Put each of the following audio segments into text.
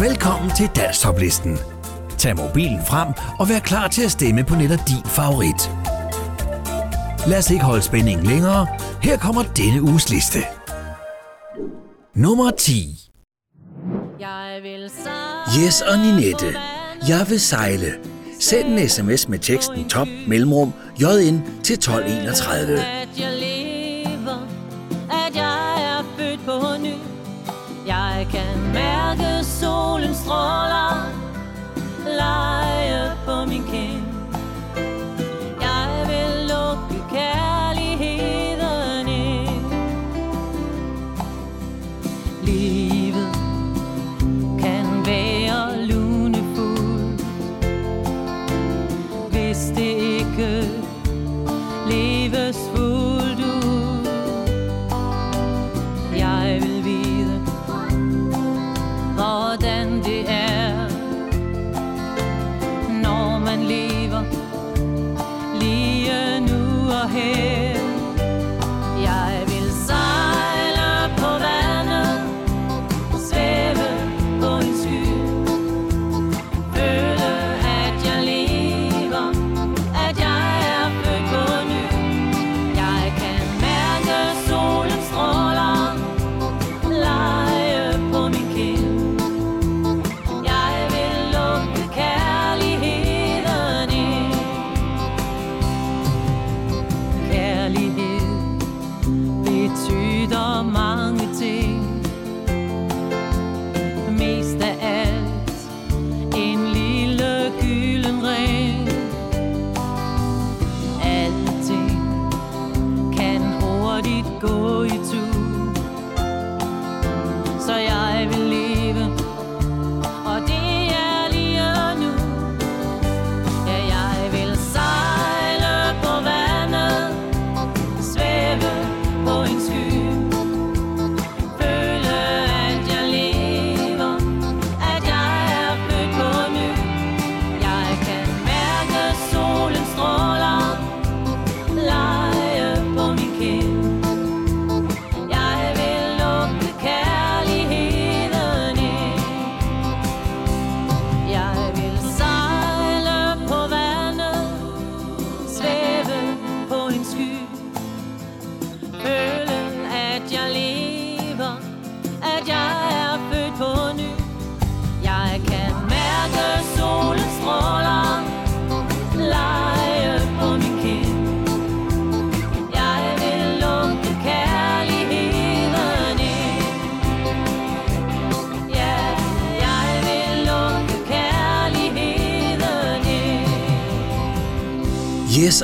Velkommen til Danstoplisten. Tag mobilen frem og vær klar til at stemme på netop din favorit. Lad os ikke holde spændingen længere. Her kommer denne uges liste. Nummer 10. Jeg vil Yes og Ninette. Jeg vil sejle. Send en sms med teksten top mellemrum JN til 1231. stråler, lege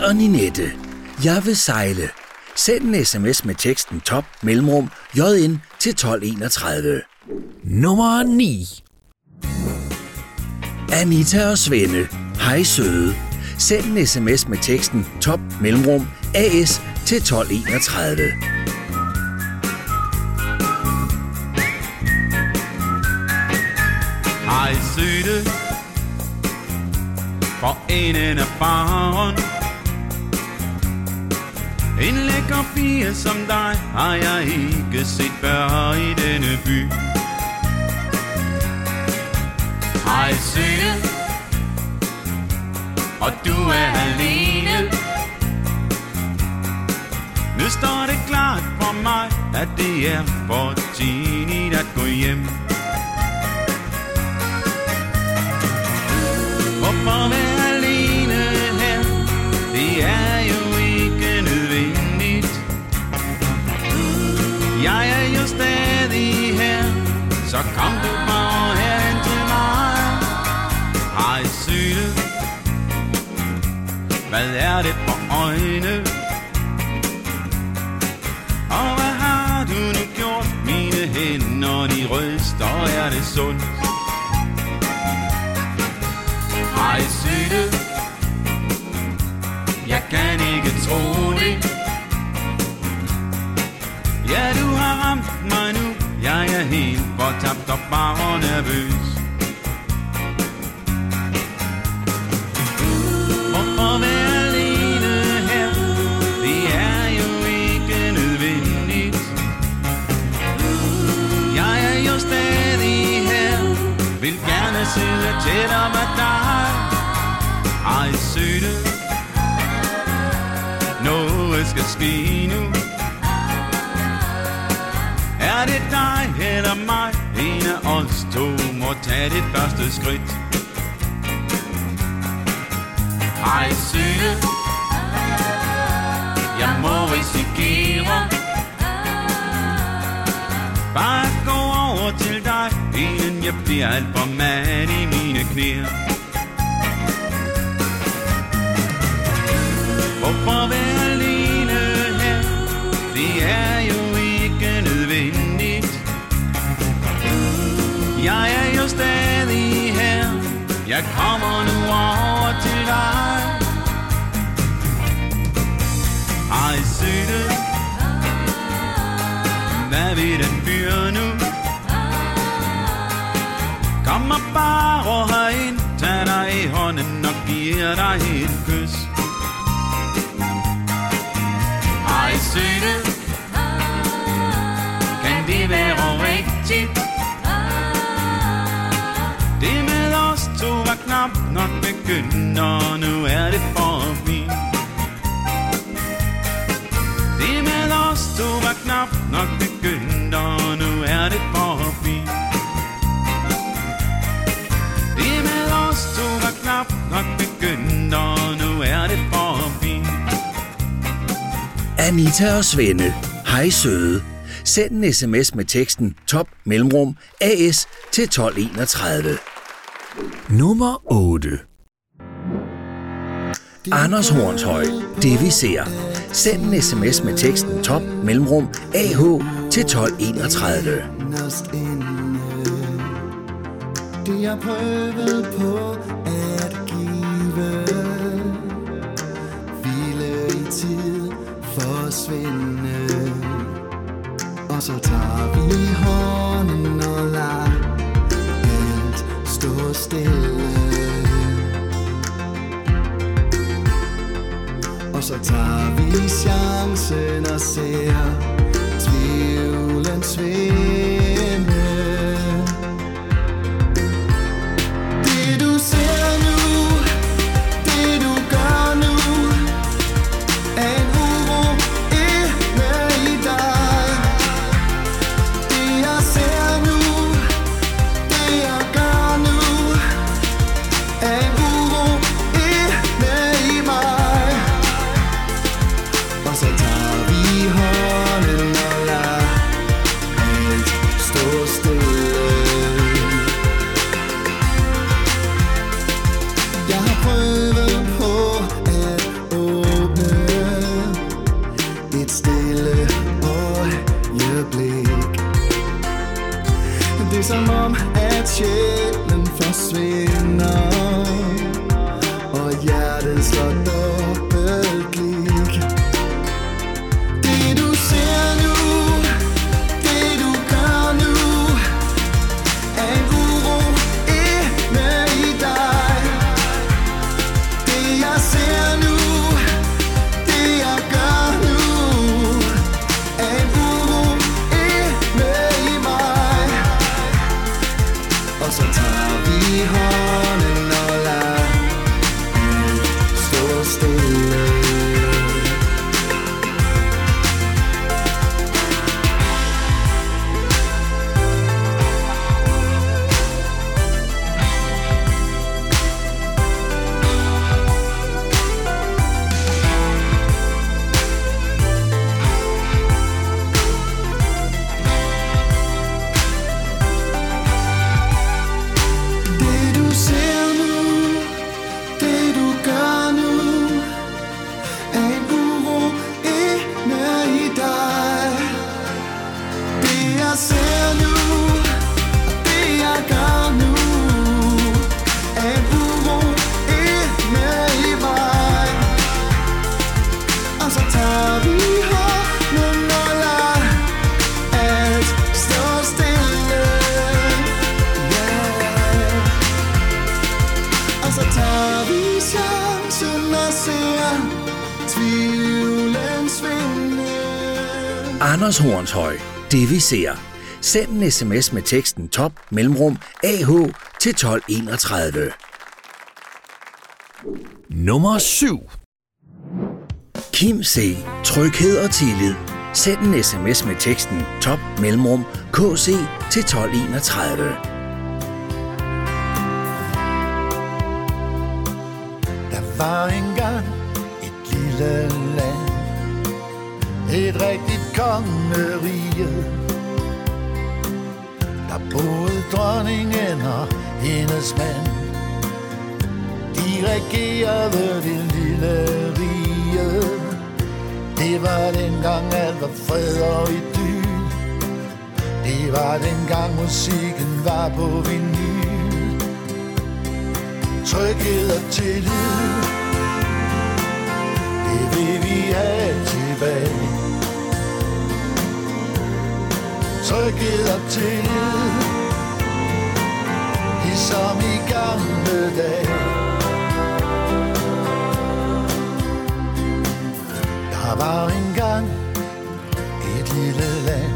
og Ninette. Jeg vil sejle. Send en sms med teksten top mellemrum JN til 1231. Nummer 9. Anita og Svende. Hej søde. Send en sms med teksten top mellemrum AS til 1231. Hej søde For enden af barn en lækker pige som dig Har jeg ikke set før i denne by. Hej søde. Og du er alene. Nu står det klart for mig At det er for tidligt at gå hjem. Hvorfor være hvad er det for øjne? Og hvad har du nu gjort? Mine hænder, de ryster, er det sundt? Hej søde Jeg kan ikke tro det Ja, du har ramt mig nu Jeg er helt fortabt og bare nervøs sidde tættere med dig. Ej søde Noget skal ske nu. Er det dig eller mig? En af os to må tage det første skridt. Ej søde Jeg må risikere jeg bliver alt for mand i mine knæer. Hvorfor være alene her? Det er jo ikke nødvendigt. Jeg er jo stadig her. Jeg kommer nu over til dig. Ej søde Hvad vil den fyre nu? Kom bare herind Tag dig i hånden og giver dig et kys. Ej søde Kan det være rigtigt? Det med os to var knap nok begyndt Og nu er det forbi Det med os to var knap nok begyndt Anita og Svende. Hej søde. Send en sms med teksten top mellemrum AS til 1231. Nummer 8. Anders Hornshøj. Det vi ser. Send en sms med teksten top mellemrum AH til 1231. Det jeg prøvede på at give Hvile i tid forsvinde. Og så tager vi hånden og lader alt stå stille. Og så tager vi chancen og ser tvivlen svinde Anders Hornshøj. Det vi ser. Send en sms med teksten top mellemrum AH til 1231. Nummer 7. Kim C. Tryghed og tillid. Send en sms med teksten top mellemrum KC til 1231. Der var engang et lille land Et rigtigt kongerige Der boede dronningen og hendes mand De regerede det lille rige. Det var dengang alt var fred og idyl. Det var dengang musikken var på vinyl. Tryghed og tillid. Det vil vi have tilbage. Tryghed og tillid. Ligesom i gamle dage. Der var engang et lille land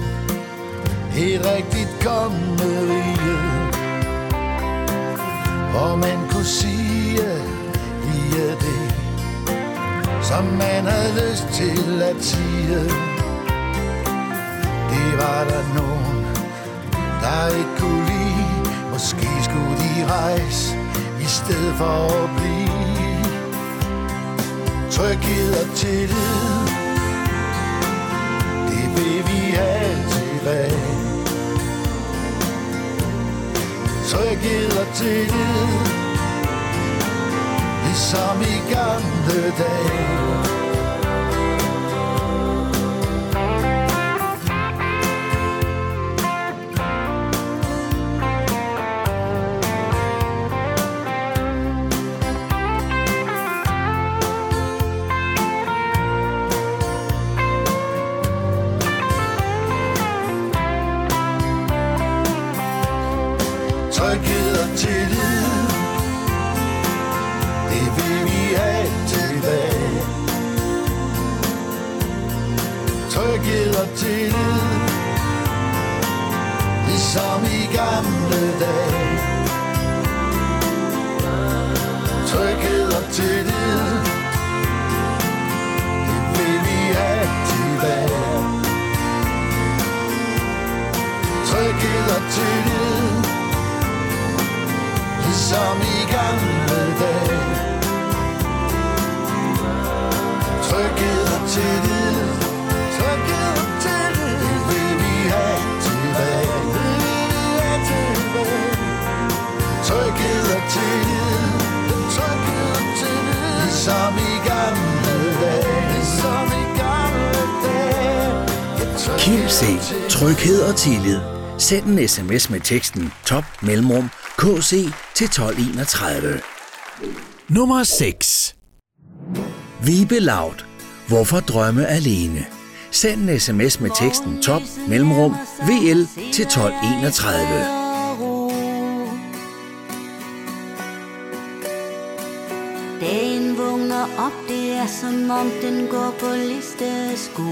Et rigtigt kongerige Hvor man kunne sige lige det Som man havde lyst til at sige. Det var der nogen Der ikke kunne lide. Måske skulle de rejse I stedet for at blive. Tryghed og tillid Det vil vi have. Tilbage Tryghed og tillid Ligesom i gamle dage. Dage Tryghed og tillid. Send en sms med teksten top mellemrum KC til 1231. Nummer 6. Vibe Laut. Hvorfor drømme alene? Send en sms med teksten top mellemrum VL til 1231. Dagen vågner op, det er som om den går på listesko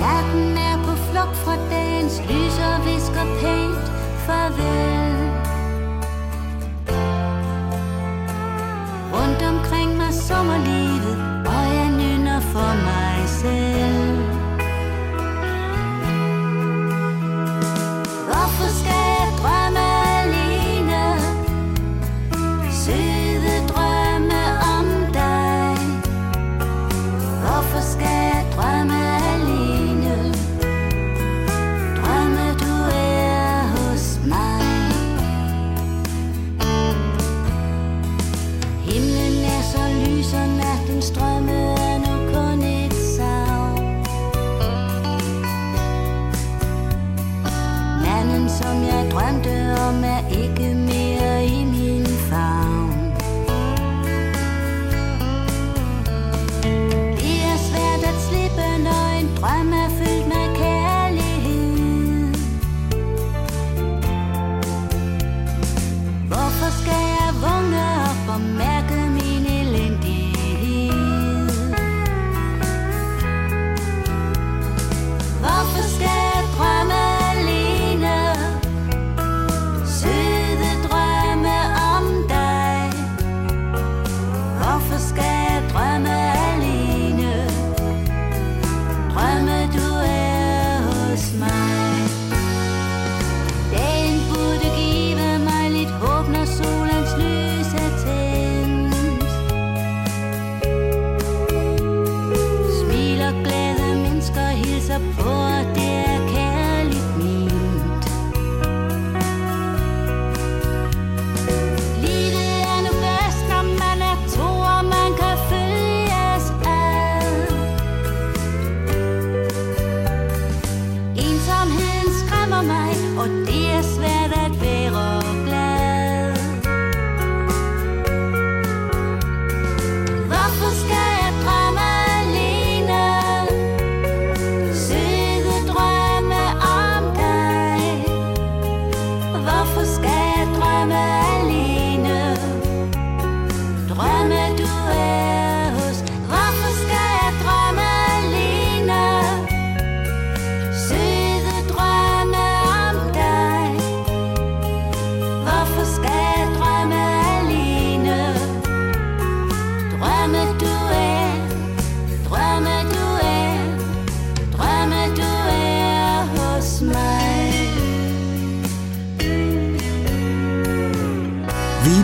Natten er på flugt fra dagens lys og visker pænt farvel. Rundt omkring mig sommer livet, og jeg nynner for mig selv.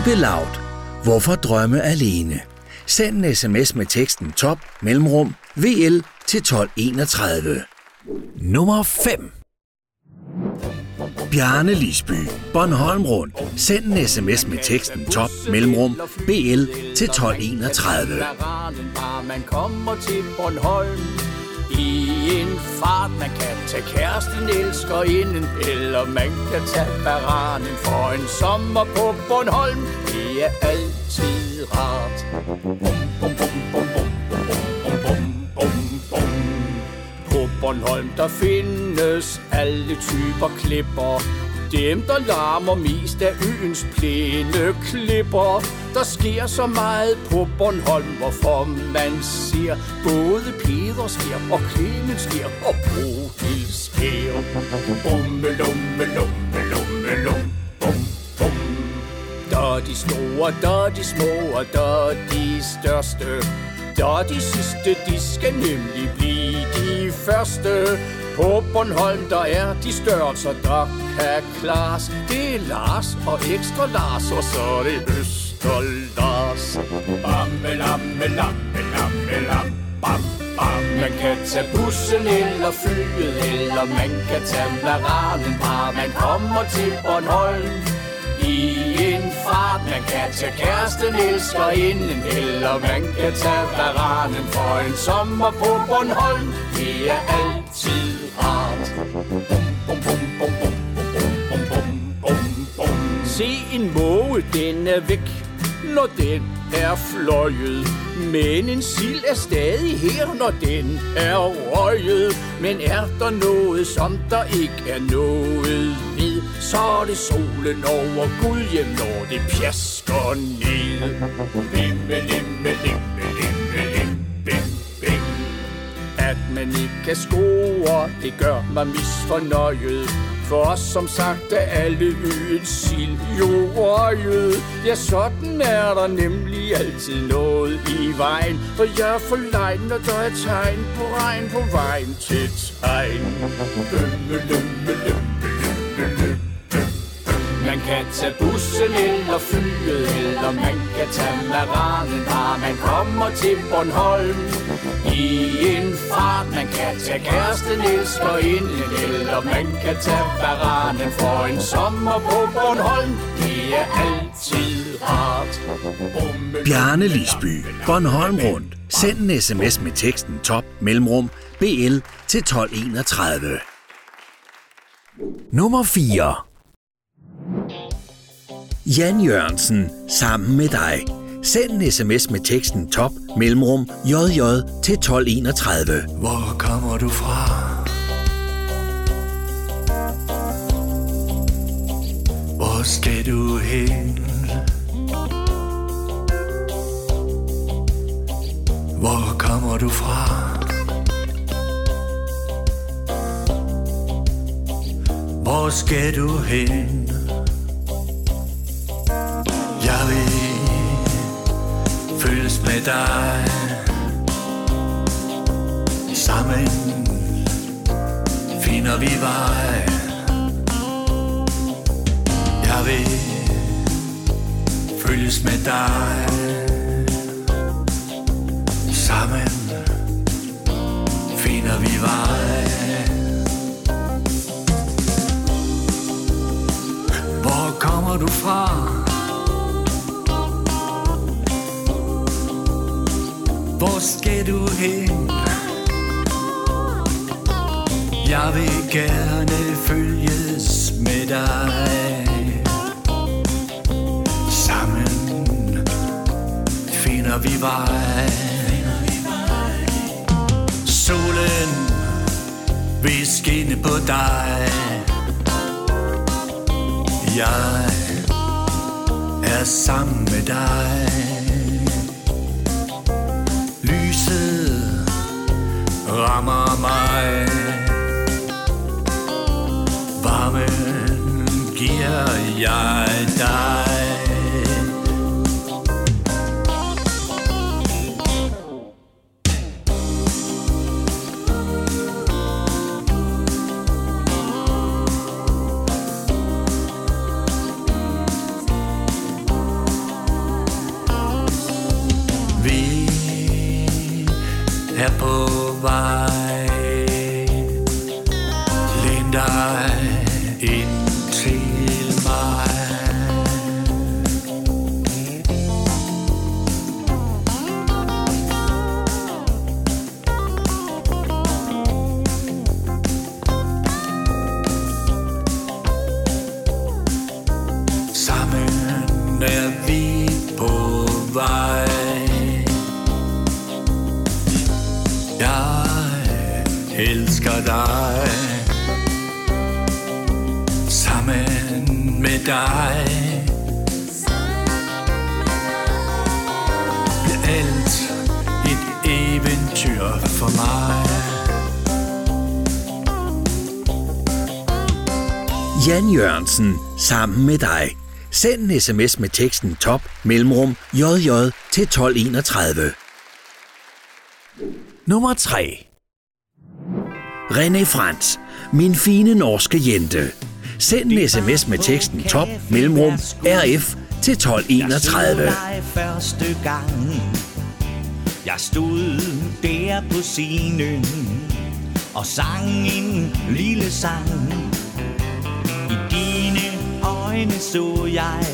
Vibe Loud. Hvorfor drømme alene? Send en sms med teksten top mellemrum VL til 1231. Nummer 5. Bjarne Lisby, Bornholm Rundt. Send en sms med teksten top mellemrum BL til 1231. Man kommer til Bornholm i en fart, man kan tage kæresten, elsker inden, eller man kan tage baranen for en sommer på Bornholm. Det er altid rart. Bum, bum, bum, bum, bum, bum, bum, bum, bum. På Bornholm, der findes alle typer klipper. Dem, der larmer mest af øens plæne klipper. Der sker så meget på Bornholm, hvorfor man siger både Peders sker og Clemens sker og Bodil sker. Bumme, lumme, lumme, lumme, lum, bum, bum. Der er de store, der er de små, og der er de største. Der de sidste, de skal nemlig blive de første. På Bornholm, der er de størrelser, der kan klares. Det er Lars og ekstra Lars, og så er det Øster Lars. Bamme, lamme, lamme, lamme, lam, bam, bam. Man kan tage bussen eller flyet, eller man kan tage varanen, bare man kommer til Bornholm kan tage kæresten, elsker inden, eller man kan tage varanen for en sommer på Bornholm. Det er altid rart. Bum, bum, bum, bum, bum, bum, bum, bum, bum. Se en måge, den er væk, når den er fløjet. Men en sild er stadig her, når den er røget. Men er der noget, som der ikke er noget ved, så er det solen over Gud hjem, når det pjasker ned. Bimme, limme, limme, limme, lim, bim, bim. At man ikke kan score, det gør mig misfornøjet. For os som sagt er alle øens sild jo røget. Ja, sådan er der nemlig altid noget i vejen. For jeg er for lejn, når der er tegn på regn på vejen til tegn. Lømme, lømme, lømme, lømme, lømme. Man kan tage bussen eller flyet, eller man kan tage maranen, bare man kommer til Bornholm. I en fart, man kan tage kæresten, elsker inden, eller man kan tage varanen for en sommer på Bornholm. Det er altid rart. Bjarne Lisby, Bornholm Rundt. Send en sms med teksten top mellemrum BL til 1231. Nummer 4. Jan Jørgensen, sammen med dig. Send en sms med teksten top mellemrum JJ til 1231. Hvor kommer du fra? Hvor skal du hen? Hvor kommer du fra? Hvor skal du hen? Jeg vil føles med dig. Sammen finder vi vej. Jeg vil føles med dig. Sammen finder vi vej. Hvor kommer du fra? Hvor skal du hen? Jeg vil gerne følges med dig. Sammen finder vi vej. Solen vil skinne på dig. Jeg er sammen med dig. Rammer mig. Varmen giver jeg dig. Udsendelsen sammen med dig. Send en sms med teksten top mellemrum jj til 1231. Nummer 3. René Frans, min fine norske jente. Send en sms med teksten top mellemrum rf til 1231. dig første gang Jeg stod der på scenen Og sang en lille sang øjne så jeg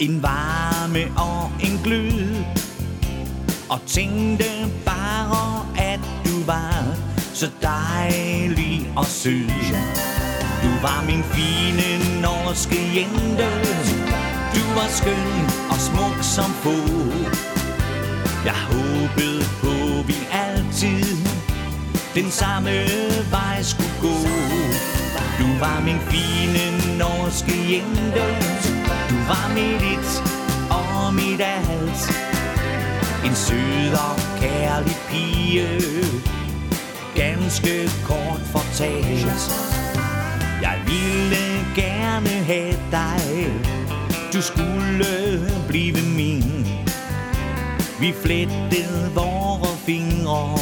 En varme og en glød Og tænkte bare at du var Så dejlig og sød. Du var min fine norske jente. Du var skøn og smuk som få. Jeg håbede på vi altid Den samme vej skulle gå. Du var min fine norske jente. Du var mit et og mit alt. En sød og kærlig pige. Ganske kort fortalt. Jeg ville gerne have dig. Du skulle blive min. Vi flettede vores fingre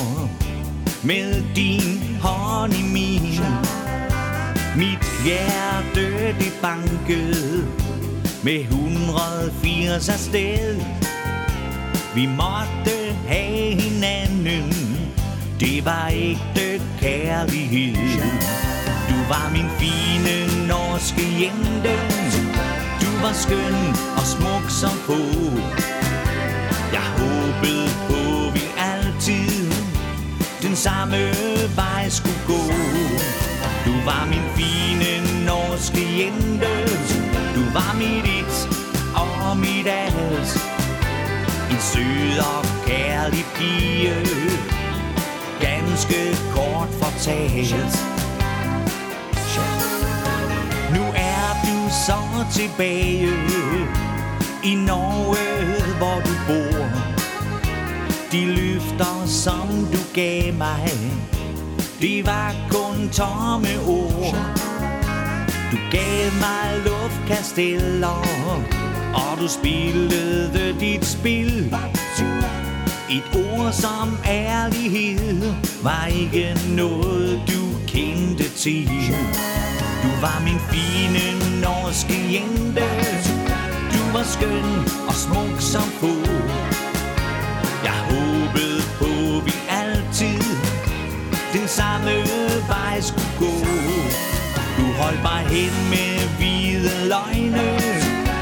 Med din hånd i min. Mit hjerte det bankede Med 180 afsted. Vi måtte have hinanden. Det var ægte kærlighed. Du var min fine norske jente. Du var skøn og smuk som få. Jeg håbede på vi altid Den samme vej skulle gå var min fine norske jente Du var mit et og mit alt En sød og kærlig pige. Ganske kort fortalt. Nu er du så tilbage i Norge, hvor du bor. De løfter, som du gav mig, det var kun tomme ord. Du gav mig luftkasteller, og du spillede dit spil. Et ord som ærlighed var ikke noget, du kendte til. Du var min fine norske jente Du var skøn og smuk som få Jeg håbede på samme vej skulle gå Du holdt mig hen med hvide løgne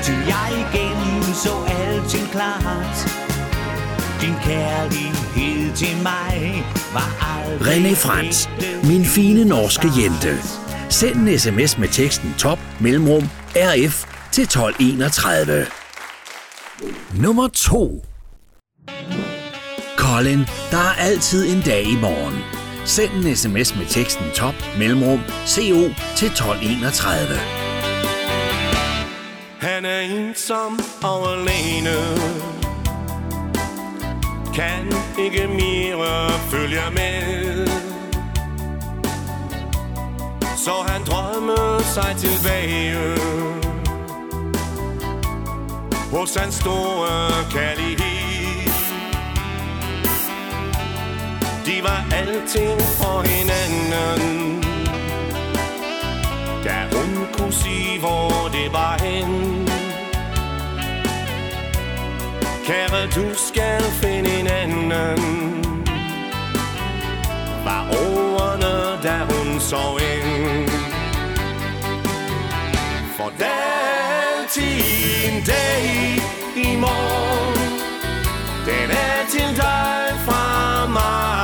Til jeg igen så alting klart Din kærlighed til mig var aldrig René Frans, min fine norske jente. Send en sms med teksten top mellemrum rf til 1231. Nummer 2. Colin, der er altid en dag i morgen. Send en sms med teksten top mellemrum co til 1231. Han er ensom og alene. Kan ikke mere følge med. Så han drømmer sig tilbage. Hos hans store kærlighed. De var alting for hinanden Da hun kunne sige, hvor det var hen Kære, du skal finde en anden var ordene, da hun så ind. For der er altid en dag i morgen, den er til dig fra mig.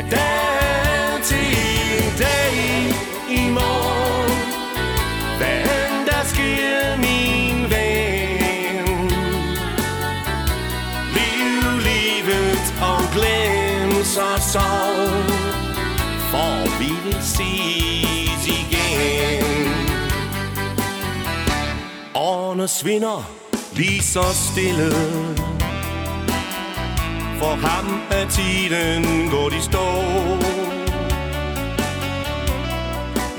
Ja, der er altid en dag i morgen, hvad end der sker, min ven. Liv livet og glem så sorg, for vi vil ses igen. Årene svinder lige så stille, for ham er tiden gået i stå.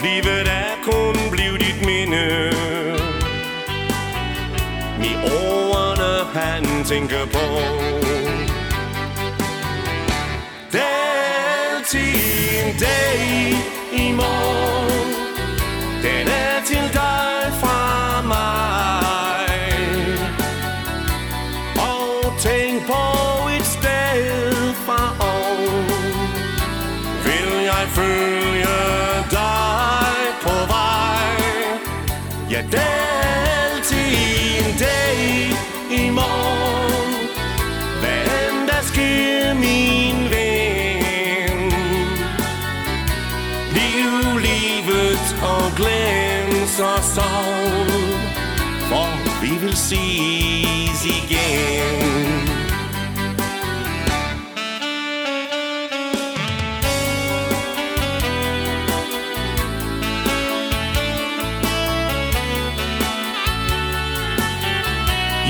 Livet er kun blevet dit minde. I årene han tænker på. Det er altid en dag i morgen. Glem så sorg For vi vil ses igen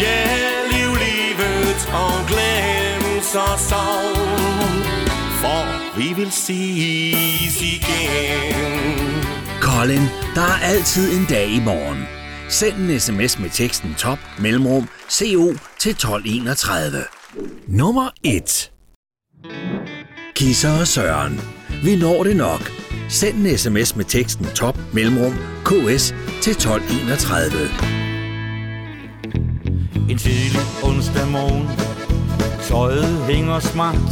Ja, liv livet og glem så sorg For vi vil ses igen Colin, der er altid en dag i morgen. Send en sms med teksten top mellemrum CO til 1231. Nummer 1. Kisser og Søren. Vi når det nok. Send en sms med teksten top mellemrum KS til 1231. En tidlig onsdag morgen Tøjet hænger smart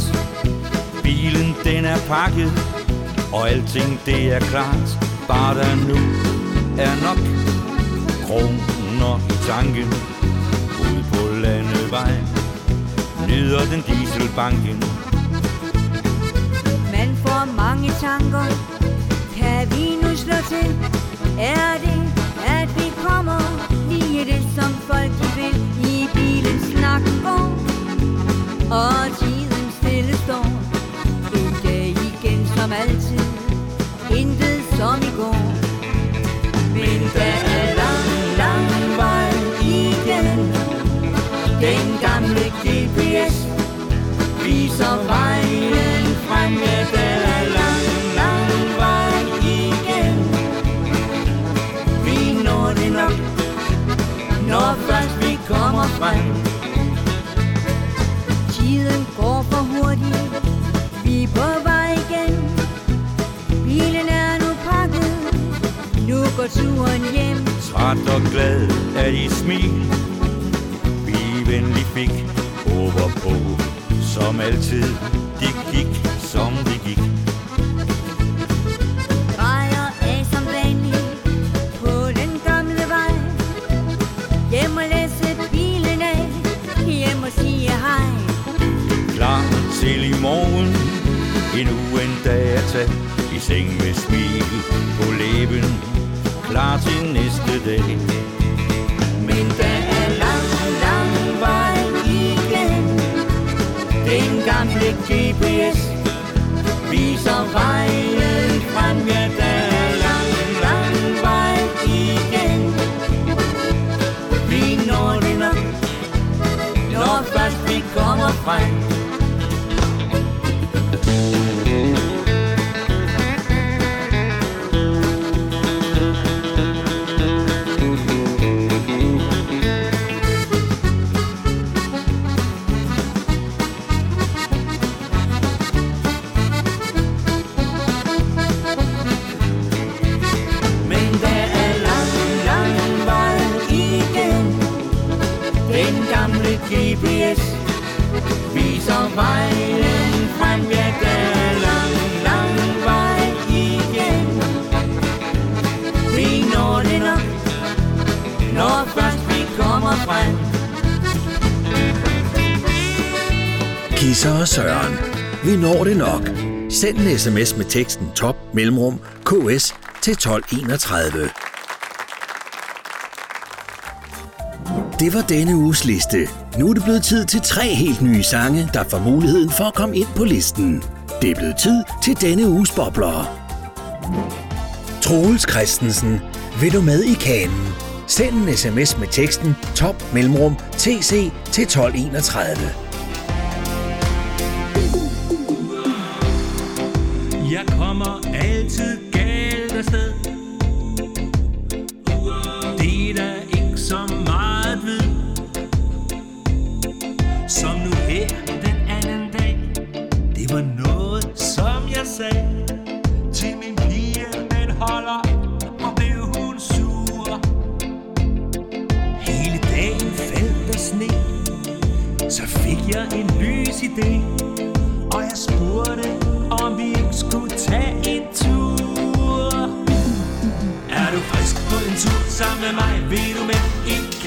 Bilen den er pakket Og alting det er klart Bare der nu er nok Kroner i tanken. Ude på landevejen Nyder den dieselbanken. Man får mange tanker. Kan vi nu slå til? Er det, at vi kommer Lige det, som folk de vil? I bilen snakken går Og tiden stille står. En dag igen som alt der er lang, lang vej igen Den gamle GPS viser vejen frem, ja, der er lang, lang vej igen. Vi når det nok, når først vi kommer frem. Turen hjem. Træt og glad af de smil Vi venlig fik over på Som altid de gik som de gik drejer af som vanligt på den gamle vej. Hjem og læse bilen af, hjem og sige hej. Klar til i morgen Endnu en dag at tage I seng med smil på læben Klar til næste dag Men der er lang, lang vej igen. Den gamle GPS viser vejen Send en sms med teksten top mellemrum ks til 1231. Det var denne uges liste. Nu er det blevet tid til tre helt nye sange, der får muligheden for at komme ind på listen. Det er blevet tid til denne uges bobler. Troels Christensen, vil du med i kanen? Send en sms med teksten top mellemrum tc til 1231. sagde Til min pige den holder Og blev hun sur Hele dagen faldt der sne Så fik jeg en lys idé og jeg spurgte, om vi ikke skulle tage en tur. Er du frisk på en tur sammen med mig? Vil du med i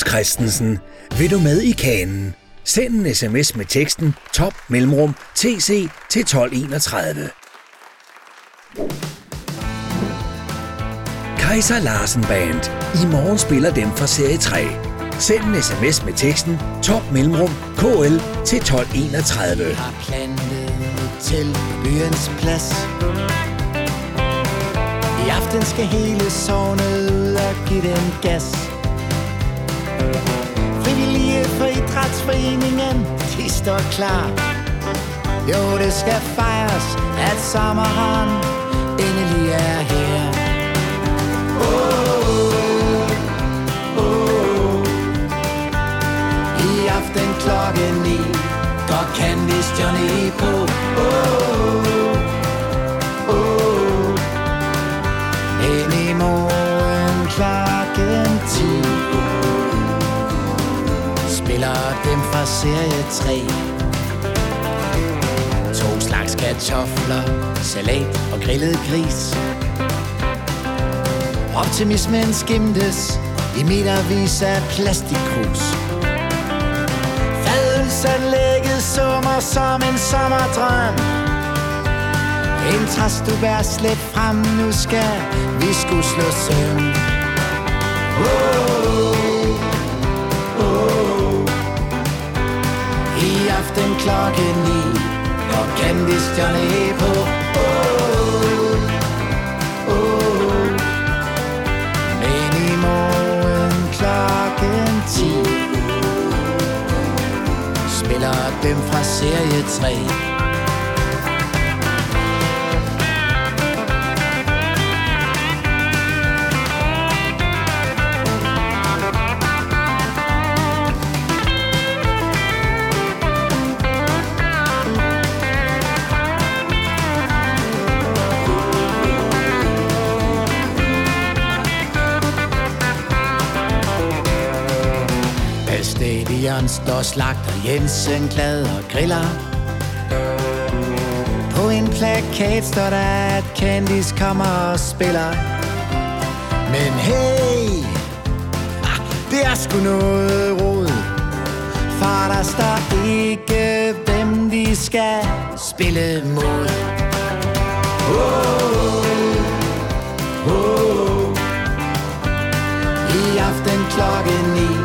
Troels Christensen, vil du med i kanen? Send en sms med teksten top mellemrum tc til 1231. Kaiser Larsen Band. I morgen spiller dem fra serie 3. Send en sms med teksten top mellemrum kl til 1231. har plantet til byens plads I aften skal hele sovnet ud og give dem gas idrætsforeningen, de står klar Jo, det skal fejres, at sommeren endelig er her oh, oh. oh. I aften klokken ni Går Candice Johnny på oh, oh. oh. Serie 3 To slags kartofler, salat og grillet gris. Optimismen skimtes i metervis af plastikkrus. Fadelsanlægget summer som en sommerdrøm. En træs du bær slet frem, nu skal vi skulle slå søvn oh, oh. Aften klokken ni Og Candice Johnny på oh, oh. oh. Men i morgen klokken 10 Spiller dem fra serie 3 står slagter Jensen glad og griller. På en plakat står der, at Candice kommer og spiller. Men hey, ah, det er sgu noget rod. For der står ikke, hvem de skal spille mod. Oh, oh. I aften klokken 9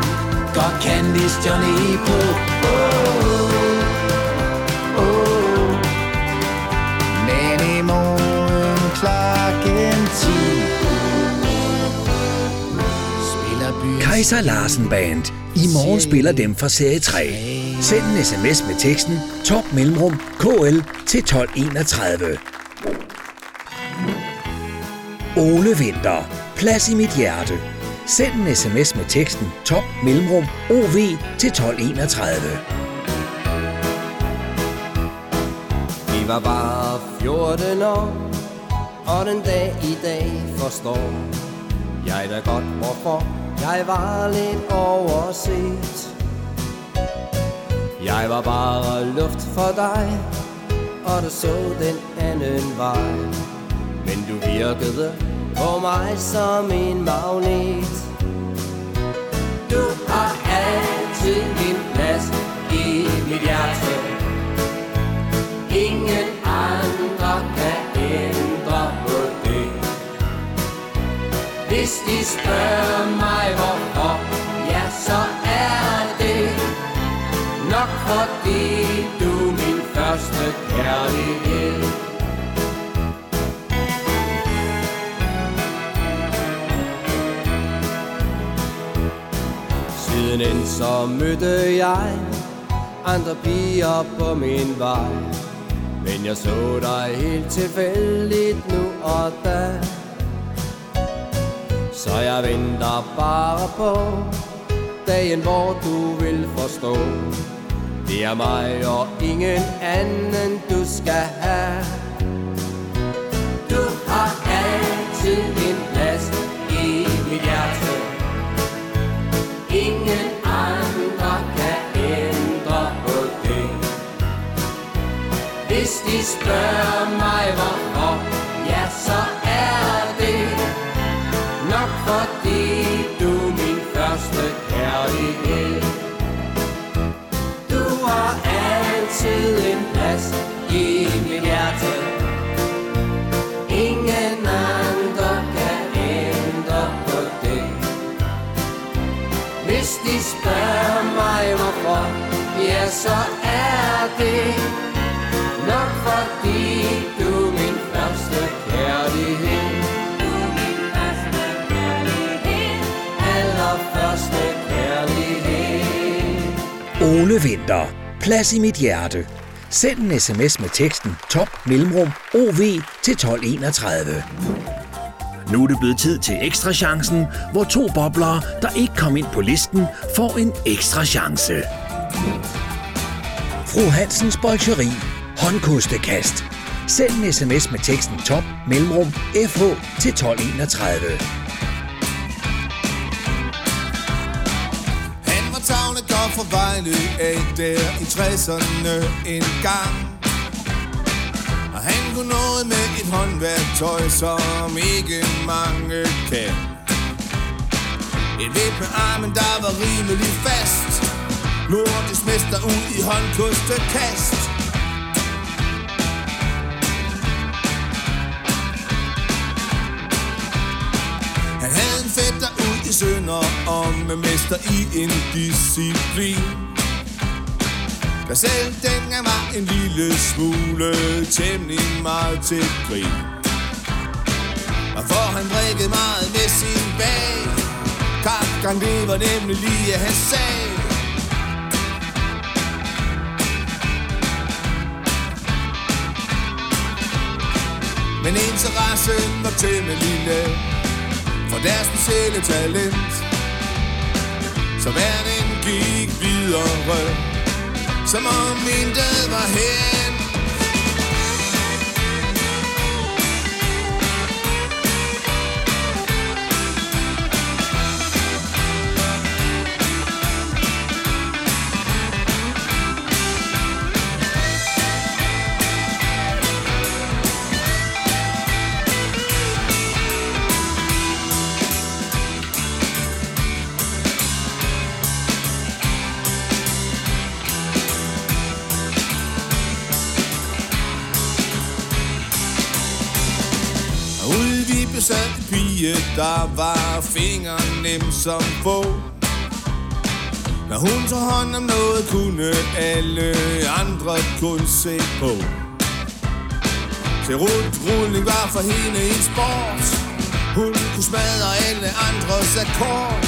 Går Candice Johnny på oh, oh. Men i morgen klokken 10 Spiller byen Kaiser Larsen Band. I morgen spiller dem fra serie 3. Send en sms med teksten top mellemrum KL til 1231. Ole Vinter. Plads i mit hjerte. Send en sms med teksten top mellemrum OV til 1231. Vi var bare 14 år, og den dag i dag forstår jeg da godt, hvorfor jeg var lidt overset. Jeg var bare luft for dig, og du så den anden vej. Men du virkede på mig som en magnet. Du har altid din plads i mit hjerte. Ingen andre kan ændre på det. Hvis de spørger mig hvorfor, ja så er det nok fordi du min første kærlighed. Siden så mødte jeg andre piger på min vej. Men jeg så dig helt tilfældigt nu og da. Så jeg venter bare på dagen, hvor du vil forstå. Det er mig og ingen anden, du skal have. De spørger mig hvorfor, ja så er det nok fordi du er min første kærlighed. Du har altid en plads i mit hjerte. Ingen andre kan ændre på det. Hvis de spørger mig hvorfor, ja så er det fordi du er min første kærlighed. Du er min første kærlighed. Allerførste kærlighed. Ole Vinter. Plads i mit hjerte. Send en sms med teksten top mellemrum OV til 1231. Nu er det blevet tid til ekstra chancen, hvor to boblere, der ikke kom ind på listen, får en ekstra chance. Fru Hansens Bolcheri. Håndkostekast. Send en sms med teksten top mellemrum FH til 1231. Han var tavle godt fra Vejle af der i 60'erne en gang Og han kunne noget med et håndværktøj, som ikke mange kan Et vip med armen, der var rimelig fast Nordisk mester ud i håndkostekast fætter i Sønder om med mester i en disciplin. Der selv dengang var en lille smule temmelig meget til grin. Og for han drikkede meget med sin bag Kapgang, det var nemlig lige at hans sag. Men interessen var temmelig lille for deres specielle talent Så verden gik videre Som om intet var her. Pige, der var fingeren nem som få. Når hun tog hånd om noget, kunne alle andre kun se på. Til rundt rulling var for hende en sport. Hun kunne smadre alle andres akkord.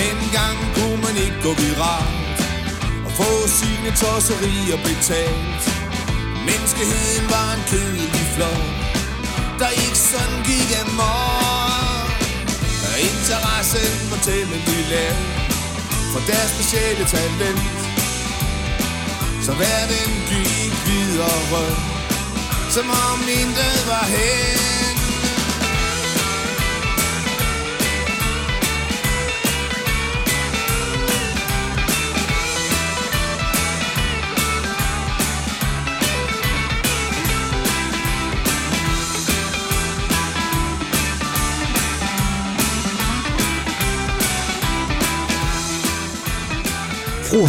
Dengang kunne man ikke gå viralt sine tosserier betalt. Menneskeheden var en kedelig flok, der ikke sådan gik amok. Og interessen var temmelig lav for deres specielle talent. Så verden gik videre, som om intet var hen.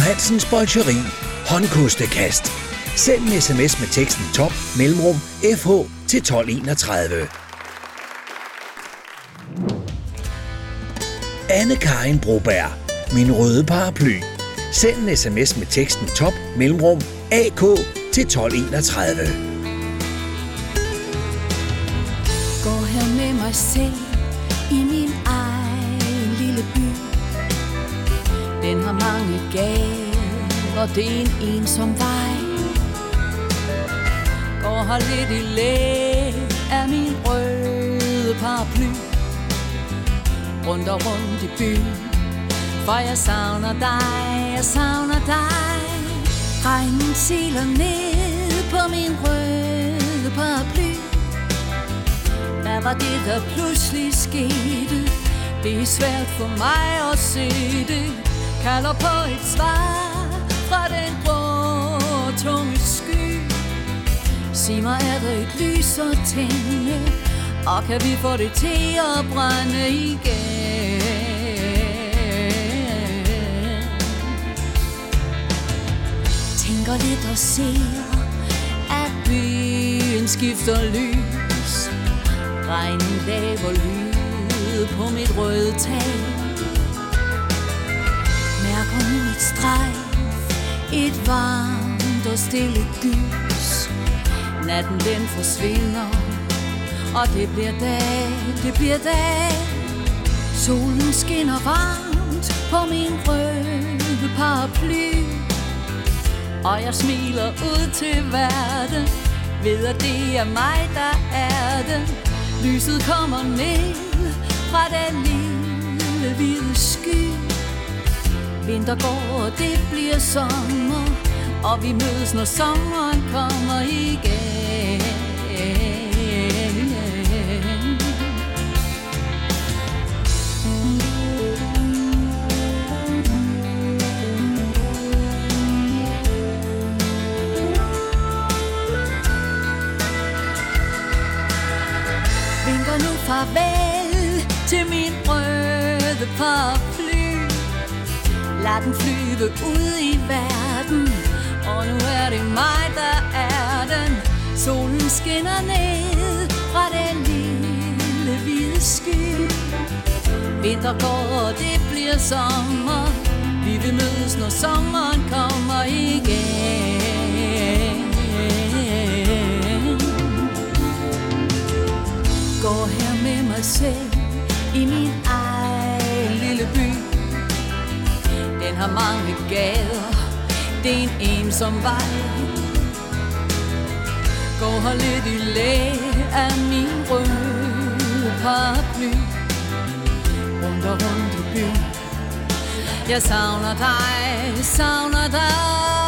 Hansens Bolcheri. Håndkostekast. Send en sms med teksten top mellemrum FH til 1231. Anne Karin Broberg. Min røde paraply. Send en sms med teksten top mellemrum AK til 1231. Gå her med mig selv Den har mange gader, det er en ensom vej. Går her lidt i læ af min røde paraply. Rundt og rundt i byen, for jeg savner dig, jeg savner dig. Regnen siler ned på min røde paraply. Hvad var det, der pludselig skete? Det er svært for mig at se det. Kalder på et svar fra den grå, tunge sky. Sig mig, er der et lys at tænde? Og kan vi få det til at brænde igen? Tænker lidt og ser, at byen skifter lys. Regnen laver lyd på mit røde tag Mærker nu et strejf Et varmt og stille gys Natten den forsvinder Og det bliver dag, det bliver dag. Solen skinner varmt på min røde paraply. Og jeg smiler ud til verden Ved at det er mig, der er det. Lyset kommer ned fra den lille hvide sky. Vinter går, og det bliver sommer Og vi mødes, når sommeren kommer igen. Vinker nu farvel til min røde pop. Lad den flyve ud i verden. Og nu er det mig, der er den. Solen skinner ned fra den lille hvide sky. Vinter går, og det bliver sommer. Vi vil mødes, når sommeren kommer igen. Går her med mig selv i min har mange gader, det er en ensom vej. Går her lidt i læ af min røde paraply. Rundt og rundt i byen. Jeg savner dig, savner dig.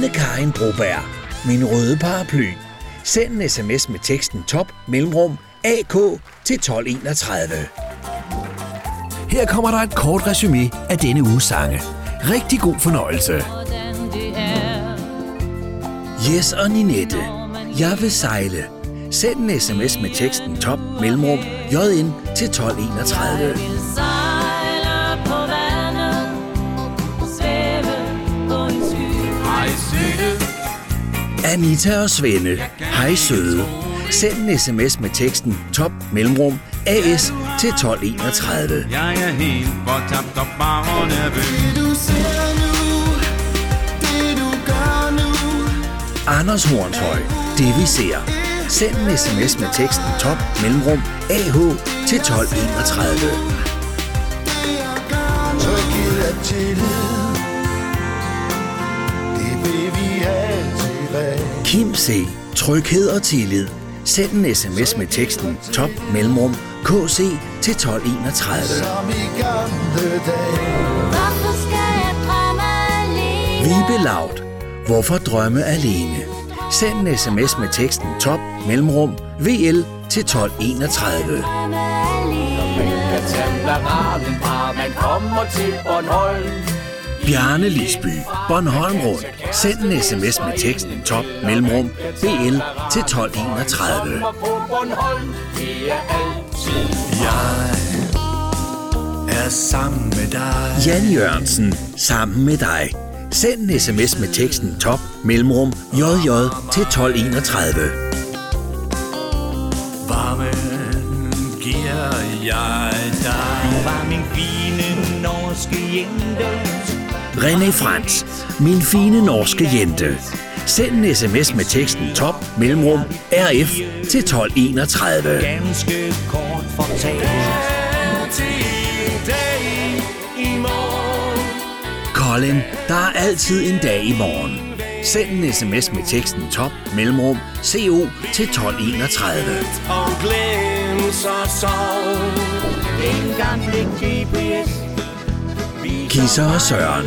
Anne-Karin Broberg. Min røde paraply. Send en sms med teksten top mellemrum AK til 1231. Her kommer der et kort resume af denne uges sange. Rigtig god fornøjelse. Jes og Ninette. Jeg vil sejle. Send en sms med teksten top mellemrum JN til 1231. Anita og Svende. Hej søde. Send en sms med teksten top mellemrum AS til 1231. jeg er helt fortabt og bare nervøs. Anders Hornshøj. Det vi ser. Send en sms med teksten top mellemrum AH til 1231. Tryghed og tillid Kim C. Tryghed og tillid. Send en sms med teksten top mellemrum KC til 1231. Som i gamle dage? Vibe Laut. Hvorfor drømme alene? Send en sms med teksten top mellemrum VL til 1231. kan tage baranen fra, man kommer til Bornholm. Bjarne Lisby, Bornholm Rundt. Send en sms med teksten top mellemrum BL til 1231. Er Jeg er sammen med dig Jan Jørgensen, sammen med dig. Send en sms med teksten top mellemrum JJ til 1231. Varmen giver jeg dig. Du var min fine norske jente. René Frans, min fine norske jente. Send en sms med teksten top mellemrum RF til 1231. Ganske kort fortalt. Colin, der er altid en dag i morgen. Send en sms med teksten top mellemrum CO til 1231. Og glem så sov. En gamle GPS. Kisser og Søren.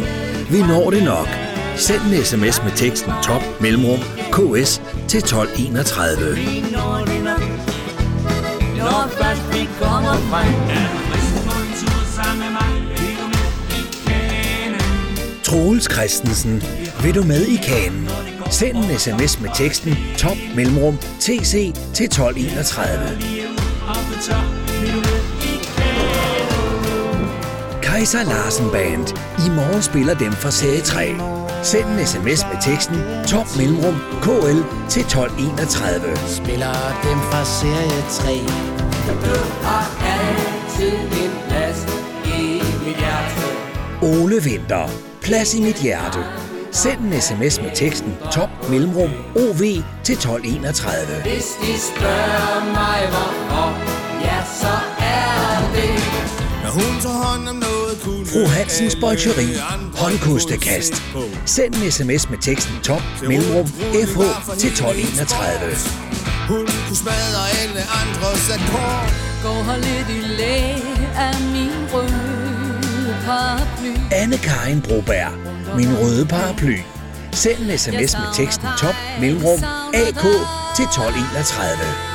Vi når det nok. Send en sms med teksten top mellemrum KS til 1231. Når først vi kommer frem Troels Christensen, vil du med i kanen? Send en sms med teksten top mellemrum TC til 1231. Kaiser Larsen Band. I morgen spiller dem fra serie 3. Send en sms med teksten top mellemrum KL til 1231. Spiller dem fra serie 3 Har altid en plads i mit hjerte. Ole Vinter. Plads i mit hjerte. Send en sms med teksten top mellemrum OV til 1231. Hvis de spørger mig hvorfor, ja så er det Når hun tager hånd om noget, Fru Hansens Bolcheri. Håndkostekast. Send en sms med teksten top mellemrum FH til 1231. Hun kunne smadre alle andres akkord Går her lidt i læ af min røde paraply Anne-Karin Broberg, Min røde paraply. Send en sms med teksten top mellemrum AK til 1231.